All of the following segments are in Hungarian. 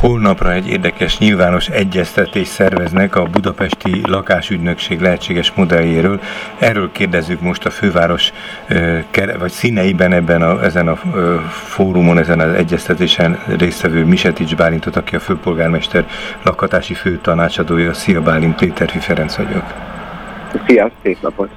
holnapra egy érdekes nyilvános egyeztetést szerveznek a budapesti lakásügynökség lehetséges modelljéről. Erről kérdezzük most a főváros vagy színeiben ebben a, ezen a fórumon, ezen az egyeztetésen résztvevő Misetics Bálintot, aki a főpolgármester lakhatási főtanácsadója. Szia Bálint, Péter Ferenc vagyok. Szia, szép napot!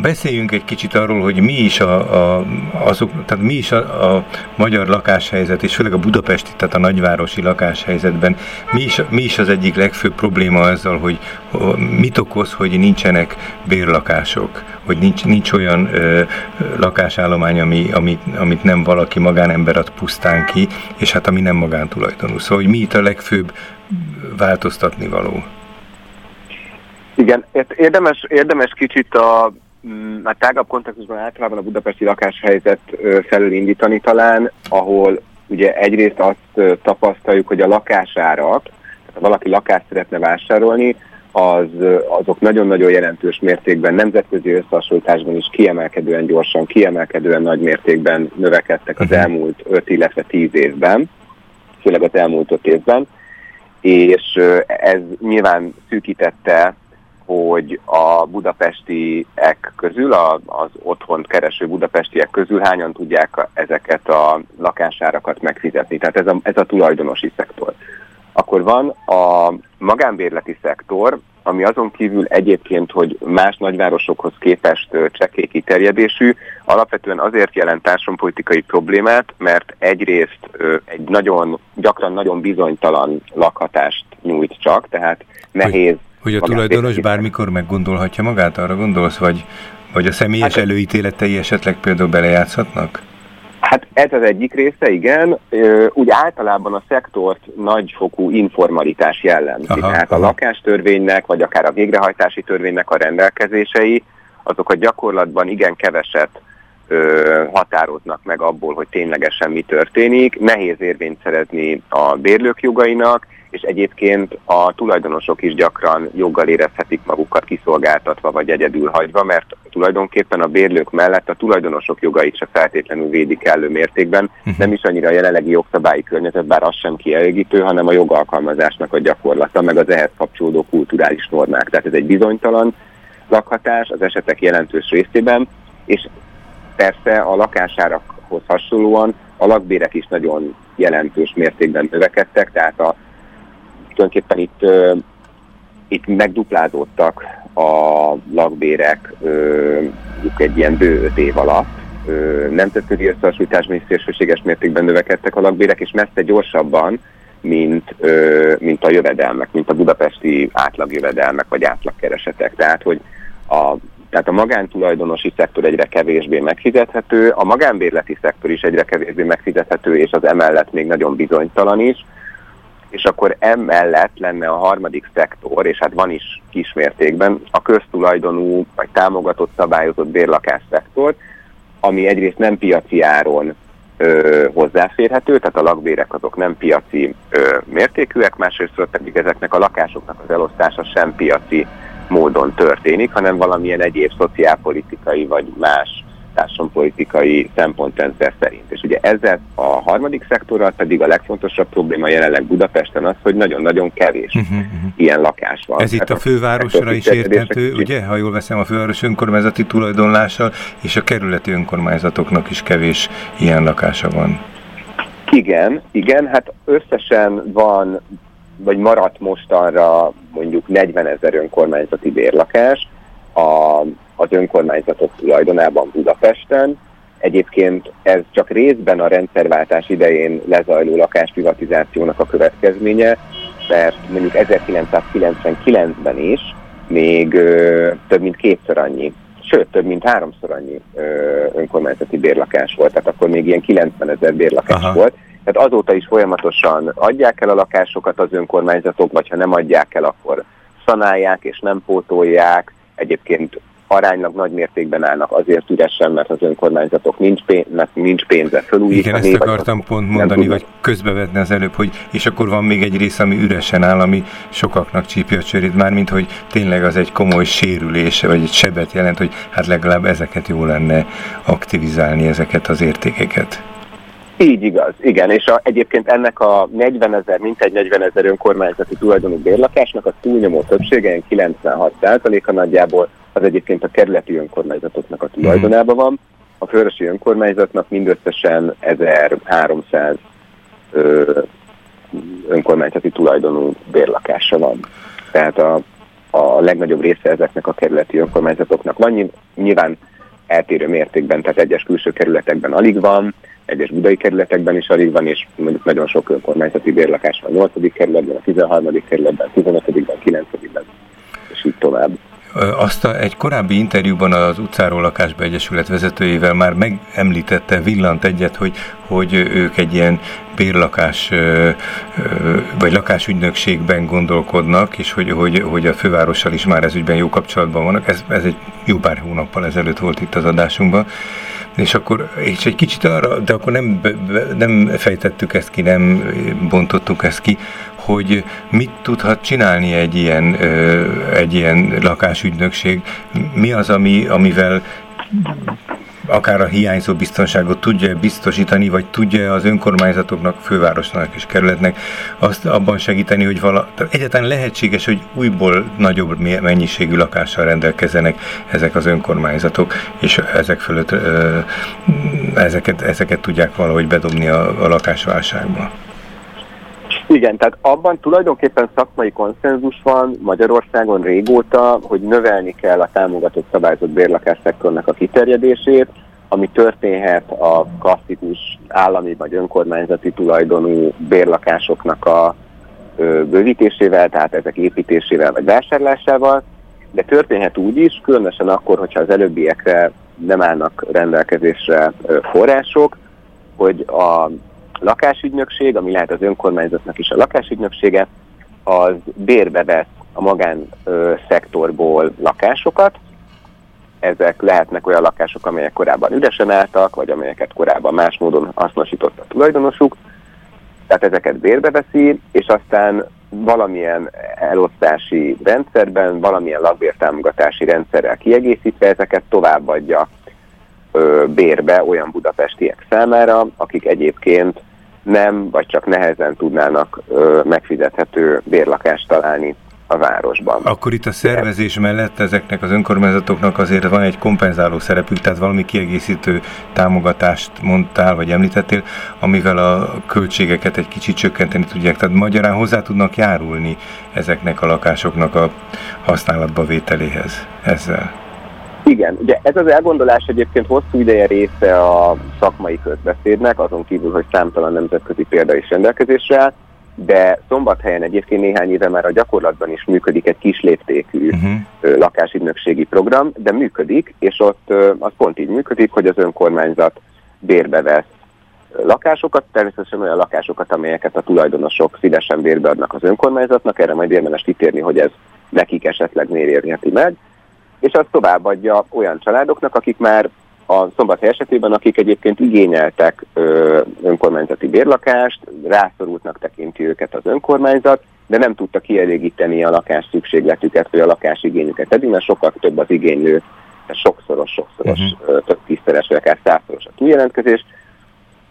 Beszéljünk egy kicsit arról, hogy mi is a, a, azok, tehát mi is a, a magyar lakáshelyzet, és főleg a budapesti, tehát a nagyvárosi lakáshelyzetben, mi is, mi is az egyik legfőbb probléma ezzel, hogy mit okoz, hogy nincsenek bérlakások, hogy nincs, nincs olyan ö, lakásállomány, ami, amit, amit nem valaki magánember ad pusztán ki, és hát ami nem magántulajdonú. Szóval, hogy mi itt a legfőbb változtatni való? Igen, érdemes, érdemes kicsit a mm, a tágabb kontextusban általában a budapesti lakáshelyzet felül indítani talán, ahol ugye egyrészt azt tapasztaljuk, hogy a lakásárak, tehát ha valaki lakást szeretne vásárolni, az, azok nagyon-nagyon jelentős mértékben, nemzetközi összehasonlításban is kiemelkedően gyorsan, kiemelkedően nagy mértékben növekedtek az mhm. elmúlt 5, illetve 10 évben, főleg az elmúlt 5 évben, és ez nyilván szűkítette hogy a budapestiek közül, az otthont kereső budapestiek közül hányan tudják ezeket a lakásárakat megfizetni. Tehát ez a, ez a tulajdonosi szektor. Akkor van a magánbérleti szektor, ami azon kívül egyébként, hogy más nagyvárosokhoz képest csekély kiterjedésű, alapvetően azért jelent társadalompolitikai problémát, mert egyrészt egy nagyon, gyakran nagyon bizonytalan lakhatást nyújt csak, tehát nehéz hogy a tulajdonos bármikor meggondolhatja magát, arra gondolsz, vagy, vagy a személyes hát, előítéletei esetleg például belejátszhatnak? Hát ez az egyik része, igen. Úgy általában a szektort nagyfokú informalitás jellemzi. Aha, Tehát aha. a lakástörvénynek, vagy akár a végrehajtási törvénynek a rendelkezései, azok a gyakorlatban igen keveset ö, határoznak meg abból, hogy ténylegesen mi történik. Nehéz érvényt szerezni a bérlők jogainak, és egyébként a tulajdonosok is gyakran joggal érezhetik magukat kiszolgáltatva vagy egyedül hagyva, mert tulajdonképpen a bérlők mellett a tulajdonosok jogait se feltétlenül védik elő mértékben, uh-huh. nem is annyira a jelenlegi jogszabályi környezet, bár az sem kielégítő, hanem a jogalkalmazásnak a gyakorlata, meg az ehhez kapcsolódó kulturális normák. Tehát ez egy bizonytalan lakhatás az esetek jelentős részében, és persze a lakásárakhoz hasonlóan a lakbérek is nagyon jelentős mértékben növekedtek, tehát a tulajdonképpen itt, itt megduplázódtak a lakbérek egy ilyen bő öt év alatt. Nemzetközi összehasonlításban is szélsőséges mértékben növekedtek a lakbérek, és messze gyorsabban, mint, mint a jövedelmek, mint a budapesti átlagjövedelmek vagy átlagkeresetek. Tehát, hogy a, tehát a magántulajdonosi szektor egyre kevésbé megfizethető, a magánbérleti szektor is egyre kevésbé megfizethető, és az emellett még nagyon bizonytalan is és akkor emellett lenne a harmadik szektor, és hát van is kismértékben, a köztulajdonú vagy támogatott szabályozott bérlakás szektor, ami egyrészt nem piaci áron ö, hozzáférhető, tehát a lakbérek azok nem piaci ö, mértékűek, másrészt pedig ezeknek a lakásoknak az elosztása sem piaci módon történik, hanem valamilyen egyéb szociálpolitikai vagy más társadalompolitikai szempontrendszer szerint. És ugye ezzel a harmadik szektorral pedig a legfontosabb probléma jelenleg Budapesten az, hogy nagyon-nagyon kevés uh-huh, uh-huh. ilyen lakás van. Ez itt a fővárosra is érthető, ugye? Ha jól veszem, a főváros önkormányzati tulajdonlással és a kerületi önkormányzatoknak is kevés ilyen lakása van. Igen, igen, hát összesen van, vagy maradt mostanra mondjuk 40 ezer önkormányzati bérlakás, a az önkormányzatok tulajdonában Budapesten. Egyébként ez csak részben a rendszerváltás idején lezajló lakásprivatizációnak a következménye, mert mondjuk 1999-ben is még ö, több mint kétszer annyi, sőt, több mint háromszor annyi ö, önkormányzati bérlakás volt, tehát akkor még ilyen 90 ezer bérlakás Aha. volt. Tehát azóta is folyamatosan adják el a lakásokat az önkormányzatok, vagy ha nem adják el, akkor szanálják és nem pótolják. Egyébként aránylag nagy mértékben állnak azért üresen, mert az önkormányzatok nincs, pénz, nincs pénze felújítani. Igen, ezt akartam pont mondani, vagy közbevetni az előbb, hogy és akkor van még egy rész, ami üresen áll, ami sokaknak csípja a csörét, mármint hogy tényleg az egy komoly sérülése, vagy egy sebet jelent, hogy hát legalább ezeket jó lenne aktivizálni, ezeket az értékeket. Így igaz, igen, és a, egyébként ennek a 40 ezer, mintegy 40 ezer önkormányzati tulajdonú bérlakásnak a túlnyomó többsége, 96%-a nagyjából az egyébként a kerületi önkormányzatoknak a tulajdonában van. A főrösi önkormányzatnak mindösszesen 1300 ö, önkormányzati tulajdonú bérlakása van. Tehát a, a legnagyobb része ezeknek a kerületi önkormányzatoknak van. Nyilván eltérő mértékben, tehát egyes külső kerületekben alig van, egyes budai kerületekben is alig van, és mondjuk nagyon sok önkormányzati bérlakás van a 8. kerületben, a 13. kerületben, a 15. 9. és így tovább. Azt a, egy korábbi interjúban az Utcáról Lakásba Egyesület vezetőjével már megemlítette, villant egyet, hogy, hogy ők egy ilyen bérlakás vagy lakásügynökségben gondolkodnak, és hogy, hogy, hogy a fővárossal is már ez ügyben jó kapcsolatban vannak. Ez, ez egy jó pár hónappal ezelőtt volt itt az adásunkban. És akkor, és egy kicsit arra, de akkor nem, nem fejtettük ezt ki, nem bontottuk ezt ki, hogy mit tudhat csinálni egy ilyen, egy ilyen lakásügynökség, mi az, ami, amivel akár a hiányzó biztonságot tudja biztosítani, vagy tudja az önkormányzatoknak, fővárosnak és kerületnek azt abban segíteni, hogy vala, egyáltalán lehetséges, hogy újból nagyobb mennyiségű lakással rendelkezzenek ezek az önkormányzatok, és ezek fölött ezeket, ezeket tudják valahogy bedobni a, a lakásválságba. Igen, tehát abban tulajdonképpen szakmai konszenzus van Magyarországon régóta, hogy növelni kell a támogatott szabályozott bérlakásszektornak a kiterjedését, ami történhet a klasszikus állami vagy önkormányzati tulajdonú bérlakásoknak a bővítésével, tehát ezek építésével vagy vásárlásával, de történhet úgy is, különösen akkor, hogyha az előbbiekre nem állnak rendelkezésre források, hogy a lakásügynökség, ami lehet az önkormányzatnak is a lakásügynöksége, az bérbe vesz a magán ö, szektorból lakásokat. Ezek lehetnek olyan lakások, amelyek korábban üresen álltak, vagy amelyeket korábban más módon hasznosított a tulajdonosuk. Tehát ezeket bérbe veszi, és aztán valamilyen elosztási rendszerben, valamilyen lakbértámogatási rendszerrel kiegészítve ezeket továbbadja ö, bérbe olyan budapestiek számára, akik egyébként nem, vagy csak nehezen tudnának ö, megfizethető bérlakást találni a városban. Akkor itt a szervezés mellett ezeknek az önkormányzatoknak azért van egy kompenzáló szerepük, tehát valami kiegészítő támogatást mondtál, vagy említettél, amivel a költségeket egy kicsit csökkenteni tudják. Tehát magyarán hozzá tudnak járulni ezeknek a lakásoknak a használatba vételéhez ezzel. Igen, ugye ez az elgondolás egyébként hosszú ideje része a szakmai közbeszédnek, azon kívül, hogy számtalan nemzetközi példa is rendelkezésre áll, de szombathelyen egyébként néhány éve már a gyakorlatban is működik egy kis léptékű uh-huh. lakásügynökségi program, de működik, és ott az pont így működik, hogy az önkormányzat bérbe vesz lakásokat, természetesen olyan lakásokat, amelyeket a tulajdonosok szívesen bérbe adnak az önkormányzatnak, erre majd érdemes kitérni, hogy ez nekik esetleg miért érheti meg, és azt továbbadja olyan családoknak, akik már a szombathely esetében, akik egyébként igényeltek ö, önkormányzati bérlakást, rászorultnak tekinti őket az önkormányzat, de nem tudta kielégíteni a lakás szükségletüket, vagy a lakás igényüket. Eddig mert sokkal több az igénylő, sokszoros, sokszoros, uh-huh. több tízszeres, vagy akár százszoros a túljelentkezés,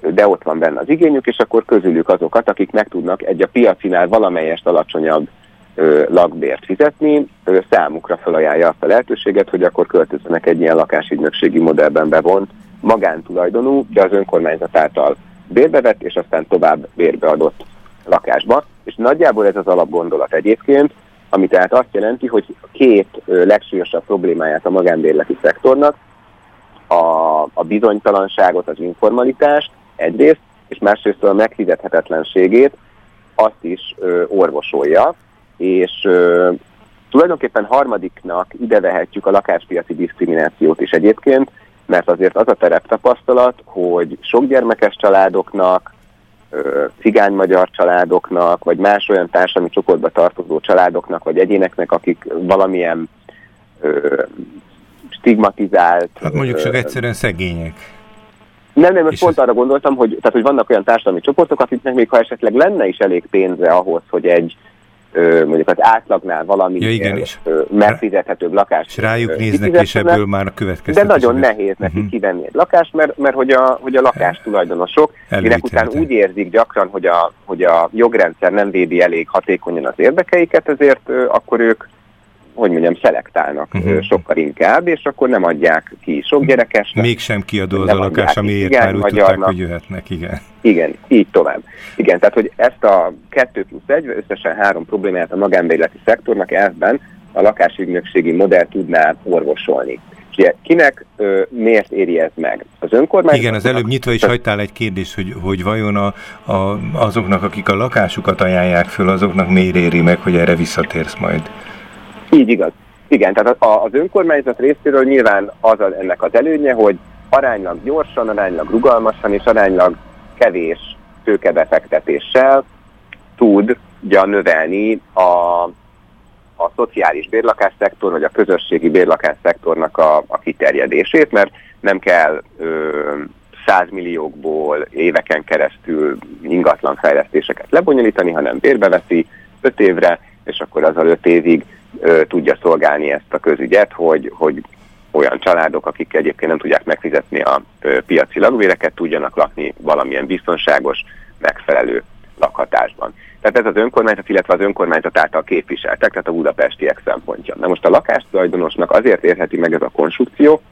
de ott van benne az igényük, és akkor közülük azokat, akik meg tudnak egy a piacinál valamelyest alacsonyabb lakbért fizetni, számukra felajánlja azt a lehetőséget, hogy akkor költözzenek egy ilyen lakásügynökségi modellben bevont magántulajdonú, de az önkormányzat által bérbevett, és aztán tovább bérbeadott lakásba. És nagyjából ez az alapgondolat egyébként, ami tehát azt jelenti, hogy két legsúlyosabb problémáját a magánbérleti szektornak, a, a bizonytalanságot, az informalitást egyrészt, és másrészt a megfizethetetlenségét azt is ö, orvosolja, és ö, tulajdonképpen harmadiknak ide vehetjük a lakáspiaci diszkriminációt is egyébként, mert azért az a tereptapasztalat, hogy sok gyermekes családoknak, cigány-magyar családoknak, vagy más olyan társadalmi csoportba tartozó családoknak, vagy egyéneknek, akik valamilyen ö, stigmatizált... Hát mondjuk csak egyszerűen szegények. Nem, nem, most pont ez... arra gondoltam, hogy, tehát, hogy vannak olyan társadalmi csoportok, akiknek még ha esetleg lenne is elég pénze ahhoz, hogy egy mondjuk az átlagnál valami ja, igen, és megfizethetőbb lakást. És rájuk néznek, és ebből már a következő. De nagyon nehéz neki uh-huh. kivenni egy lakást, mert, mert hogy a, hogy a lakás tulajdonosok, minek után úgy érzik gyakran, hogy a, hogy a jogrendszer nem védi elég hatékonyan az érdekeiket, ezért akkor ők hogy mondjam, szelektálnak uh-huh. sokkal inkább, és akkor nem adják ki sok gyerekesnek. Mégsem kiadó az a lakás, amiért igen, már úgy tudták, hogy jöhetnek, igen. Igen, így tovább. Igen, tehát hogy ezt a 2 plusz 1, összesen három problémát a magánbérleti szektornak ebben a lakásügynökségi modell tudná orvosolni. ugye kinek ö, miért éri ez meg? Az önkormányzat... Igen, az előbb nyitva is hagytál egy kérdést, hogy, hogy vajon a, a, azoknak, akik a lakásukat ajánlják föl, azoknak miért éri meg, hogy erre visszatérsz majd? Így igaz. Igen, tehát az önkormányzat részéről nyilván az a, ennek az előnye, hogy aránylag gyorsan, aránylag rugalmasan és aránylag kevés tőkebefektetéssel tudja növelni a, a szociális bérlakásszektor, vagy a közösségi bérlakásszektornak a, a kiterjedését, mert nem kell ö, 100 milliókból éveken keresztül ingatlan fejlesztéseket lebonyolítani, hanem bérbe veszi 5 évre, és akkor az 5 évig tudja szolgálni ezt a közügyet, hogy, hogy olyan családok, akik egyébként nem tudják megfizetni a piaci lakbéreket, tudjanak lakni valamilyen biztonságos, megfelelő lakhatásban. Tehát ez az önkormányzat, illetve az önkormányzat által képviseltek, tehát a budapestiek szempontja. Na most a lakástulajdonosnak azért érheti meg ez a konstrukció,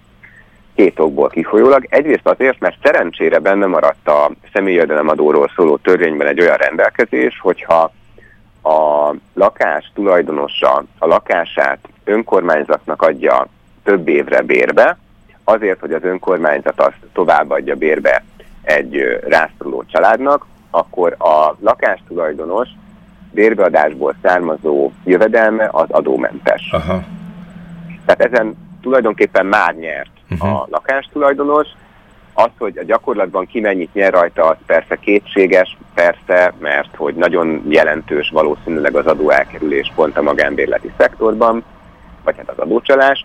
két okból kifolyólag. Egyrészt azért, mert szerencsére benne maradt a személyjövedelemadóról szóló törvényben egy olyan rendelkezés, hogyha a lakás tulajdonosa a lakását önkormányzatnak adja több évre bérbe, azért, hogy az önkormányzat azt továbbadja bérbe egy rászoruló családnak, akkor a lakástulajdonos bérbeadásból származó jövedelme az adómentes. Aha. Tehát ezen tulajdonképpen már nyert uh-huh. a lakástulajdonos, az, hogy a gyakorlatban ki mennyit nyer rajta, az persze kétséges, persze, mert hogy nagyon jelentős valószínűleg az adó elkerülés pont a magánbérleti szektorban, vagy hát az adócsalás,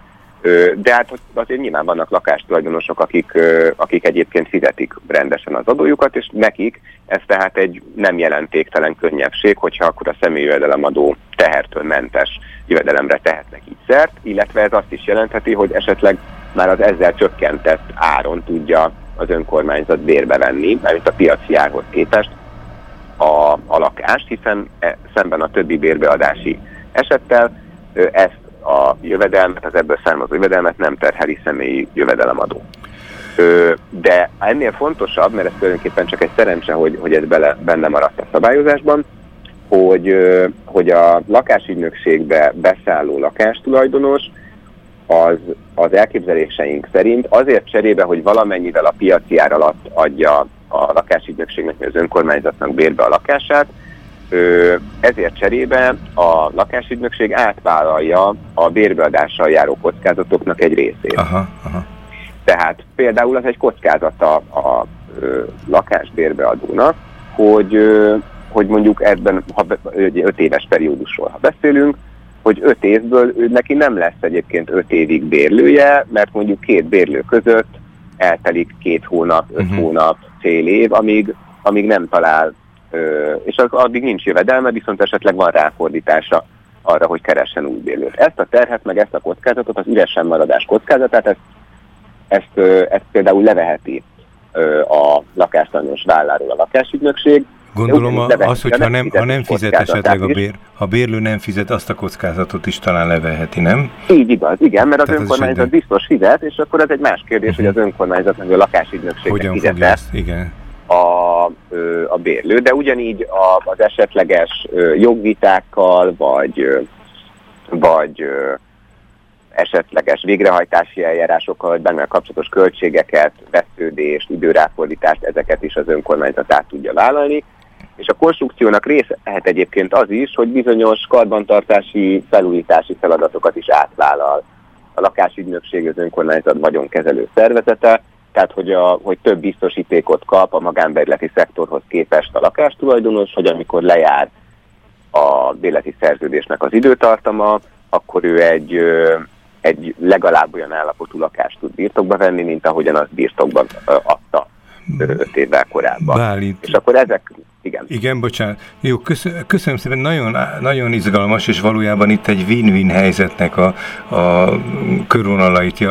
de hát azért nyilván vannak lakástulajdonosok, akik, akik egyébként fizetik rendesen az adójukat, és nekik ez tehát egy nem jelentéktelen könnyebbség, hogyha akkor a személyi jövedelemadó tehertől mentes jövedelemre tehetnek így szert, illetve ez azt is jelentheti, hogy esetleg már az ezzel csökkentett áron tudja az önkormányzat bérbe venni, mert a piaci árhoz képest a, a lakást, hiszen e, szemben a többi bérbeadási esettel ezt a jövedelmet, az ebből származó jövedelmet nem terheli személyi jövedelemadó. De ennél fontosabb, mert ez tulajdonképpen csak egy szerencse, hogy, hogy ez bele, benne maradt a szabályozásban, hogy, hogy a lakásügynökségbe beszálló lakástulajdonos az, az elképzeléseink szerint azért cserébe, hogy valamennyivel a piaci ár alatt adja a lakásügynökségnek, vagy az önkormányzatnak bérbe a lakását, ezért cserébe a lakásügynökség átvállalja a bérbeadással járó kockázatoknak egy részét. Aha, aha. Tehát például az egy kockázata a, lakásbérbeadónak, hogy, hogy mondjuk ebben, ha 5 éves periódusról ha beszélünk, hogy öt évből ő neki nem lesz egyébként öt évig bérlője, mert mondjuk két bérlő között eltelik két hónap, öt uh-huh. hónap, fél év, amíg, amíg nem talál, ö, és az, addig nincs jövedelme, viszont esetleg van ráfordítása arra, hogy keressen új bérlőt. Ezt a terhet, meg ezt a kockázatot, az üresen maradás kockázatát, ezt, ezt, ezt például leveheti a lakástanyos válláról a lakásügynökség, Gondolom a, az, hogy ha nem, ha nem fizet esetleg a bér, ha bérlő nem fizet, azt a kockázatot is talán leveheti, nem? Így igaz, igen, mert az Tehát önkormányzat az biztos fizet, és akkor ez egy más kérdés, uh-huh. hogy az önkormányzat meg a lakásügynökségnek fizet igen. A, a bérlő, de ugyanígy az esetleges jogvitákkal, vagy, vagy esetleges végrehajtási eljárásokkal, vagy benne kapcsolatos költségeket, vesződést, időráfordítást, ezeket is az önkormányzat át tudja vállalni. És a konstrukciónak része lehet egyébként az is, hogy bizonyos karbantartási, felújítási feladatokat is átvállal. A lakásügynökség, az önkormányzat vagyonkezelő szervezete, tehát hogy, a, hogy több biztosítékot kap a magánbérleti szektorhoz képest a lakástulajdonos, hogy amikor lejár a bérleti szerződésnek az időtartama, akkor ő egy, egy legalább olyan állapotú lakást tud birtokba venni, mint ahogyan az birtokban adta öt évvel korábban. Bálint. És akkor ezek igen. Igen, bocsánat. Jó, köszönöm, köszönöm szépen, nagyon, nagyon izgalmas, és valójában itt egy win-win helyzetnek a, a körvonalait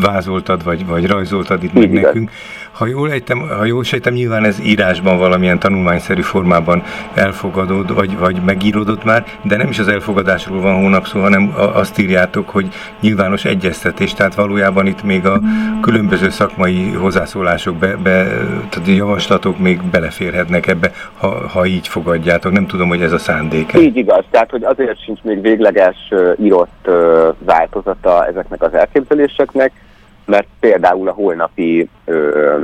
vázoltad, vagy, vagy rajzoltad itt meg nekünk. Ha jól, ejtem, ha jól sejtem, nyilván ez írásban valamilyen tanulmányszerű formában elfogadod, vagy, vagy megírodott már, de nem is az elfogadásról van hónap szó, hanem azt írjátok, hogy nyilvános egyeztetés, tehát valójában itt még a különböző szakmai hozzászólások, be, be, tehát javaslatok még beleférhetnek ebbe, ha, ha így fogadjátok. Nem tudom, hogy ez a szándék. Így igaz, tehát hogy azért sincs még végleges írott változata ezeknek az elképzeléseknek, mert például a holnapi, ö,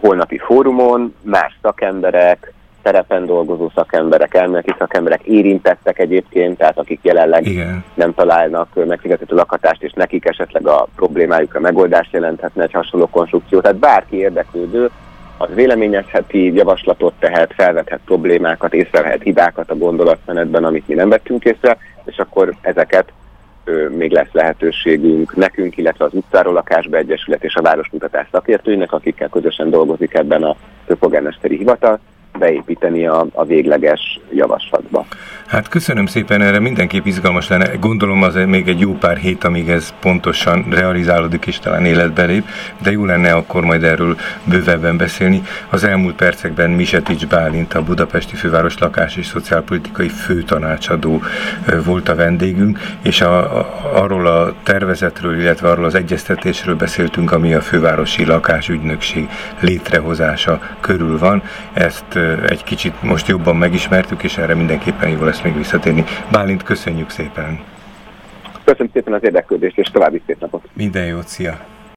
holnapi fórumon más szakemberek, terepen dolgozó szakemberek, elméleti szakemberek érintettek egyébként, tehát akik jelenleg Igen. nem találnak megfizethető lakhatást, és nekik esetleg a problémájukra megoldást jelenthetne egy hasonló konstrukció. Tehát bárki érdeklődő, az véleményezheti, javaslatot tehet, felvethet problémákat, észrevehet hibákat a gondolatmenetben, amit mi nem vettünk észre, és akkor ezeket még lesz lehetőségünk nekünk, illetve az utcáról lakásba egyesület és a városmutatás szakértőinek, akikkel közösen dolgozik ebben a főpolgármesteri hivatal, beépíteni a, a végleges javaslatba. Hát köszönöm szépen, erre mindenképp izgalmas lenne. Gondolom az még egy jó pár hét, amíg ez pontosan realizálódik és talán életbe lép, de jó lenne akkor majd erről bővebben beszélni. Az elmúlt percekben Misetics Bálint, a Budapesti Főváros Lakás és Szociálpolitikai Főtanácsadó volt a vendégünk, és a, a, arról a tervezetről, illetve arról az egyeztetésről beszéltünk, ami a Fővárosi Lakásügynökség létrehozása körül van. Ezt egy kicsit most jobban megismertük, és erre mindenképpen jó lesz még visszatérni. Bálint, köszönjük szépen! Köszönöm szépen az érdeklődést, és további szép napot! Minden jót, szia!